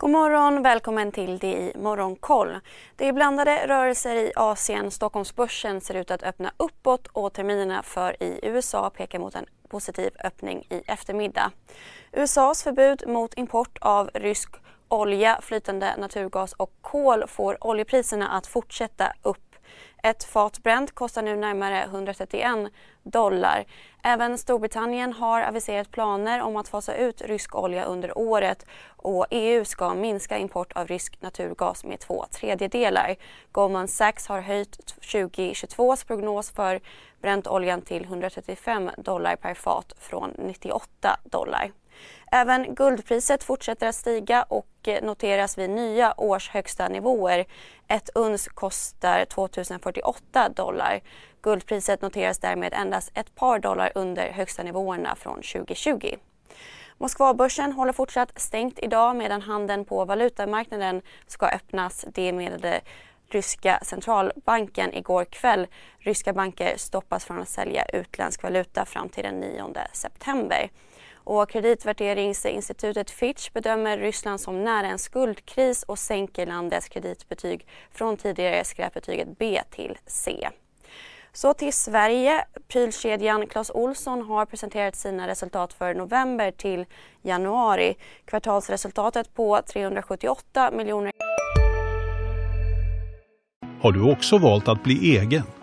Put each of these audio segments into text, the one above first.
God morgon, välkommen till det i Morgonkoll. Det är blandade rörelser i Asien. Stockholmsbörsen ser ut att öppna uppåt och terminerna för i USA pekar mot en positiv öppning i eftermiddag. USAs förbud mot import av rysk olja, flytande naturgas och kol får oljepriserna att fortsätta upp ett fat Brent kostar nu närmare 131 dollar. Även Storbritannien har aviserat planer om att fasa ut rysk olja under året och EU ska minska import av rysk naturgas med två tredjedelar. Goldman Sachs har höjt 2022s prognos för Brentoljan till 135 dollar per fat från 98 dollar. Även guldpriset fortsätter att stiga och eh, noteras vid nya årshögsta nivåer. Ett uns kostar 2048 dollar. Guldpriset noteras därmed endast ett par dollar under högsta nivåerna från 2020. Moskvabörsen håller fortsatt stängt idag medan handeln på valutamarknaden ska öppnas. Det meddelade ryska centralbanken igår kväll. Ryska banker stoppas från att sälja utländsk valuta fram till den 9 september. Och kreditvärderingsinstitutet Fitch bedömer Ryssland som nära en skuldkris och sänker landets kreditbetyg från tidigare skräpbetyget B till C. Så till Sverige. Prylkedjan Clas Olsson har presenterat sina resultat för november till januari. Kvartalsresultatet på 378 miljoner. Har du också valt att bli egen?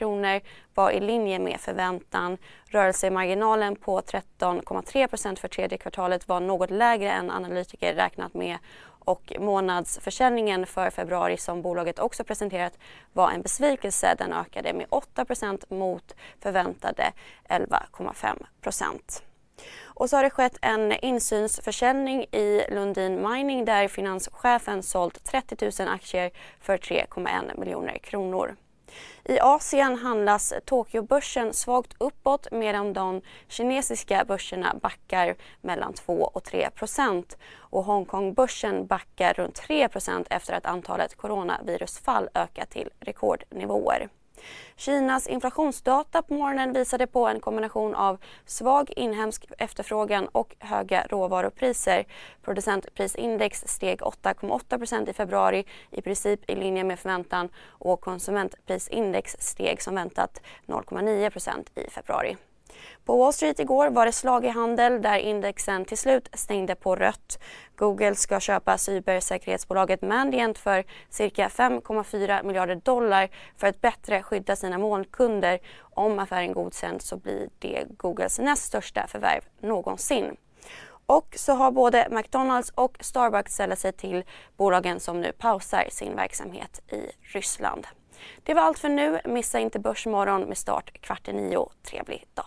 Kronor var i linje med förväntan. Rörelsemarginalen på 13,3% för tredje kvartalet var något lägre än analytiker räknat med och månadsförsäljningen för februari som bolaget också presenterat var en besvikelse. Den ökade med 8% mot förväntade 11,5 och så har det skett en insynsförsäljning i Lundin Mining där finanschefen sålt 30 000 aktier för 3,1 miljoner kronor. I Asien handlas Tokyobörsen svagt uppåt medan de kinesiska börserna backar mellan 2 och 3 procent. Och Hongkongbörsen backar runt 3 procent efter att antalet coronavirusfall ökat till rekordnivåer. Kinas inflationsdata på morgonen visade på en kombination av svag inhemsk efterfrågan och höga råvarupriser. Producentprisindex steg 8,8% i februari, i princip i linje med förväntan och konsumentprisindex steg som väntat 0,9% i februari. På Wall Street igår var det slag i handel där indexen till slut stängde på rött. Google ska köpa cybersäkerhetsbolaget Mandiant för cirka 5,4 miljarder dollar för att bättre skydda sina molnkunder. Om affären godkänns så blir det Googles näst största förvärv någonsin. Och så har både McDonalds och Starbucks sällat sig till bolagen som nu pausar sin verksamhet i Ryssland. Det var allt för nu. Missa inte Börsmorgon med start kvart i nio. Trevlig dag.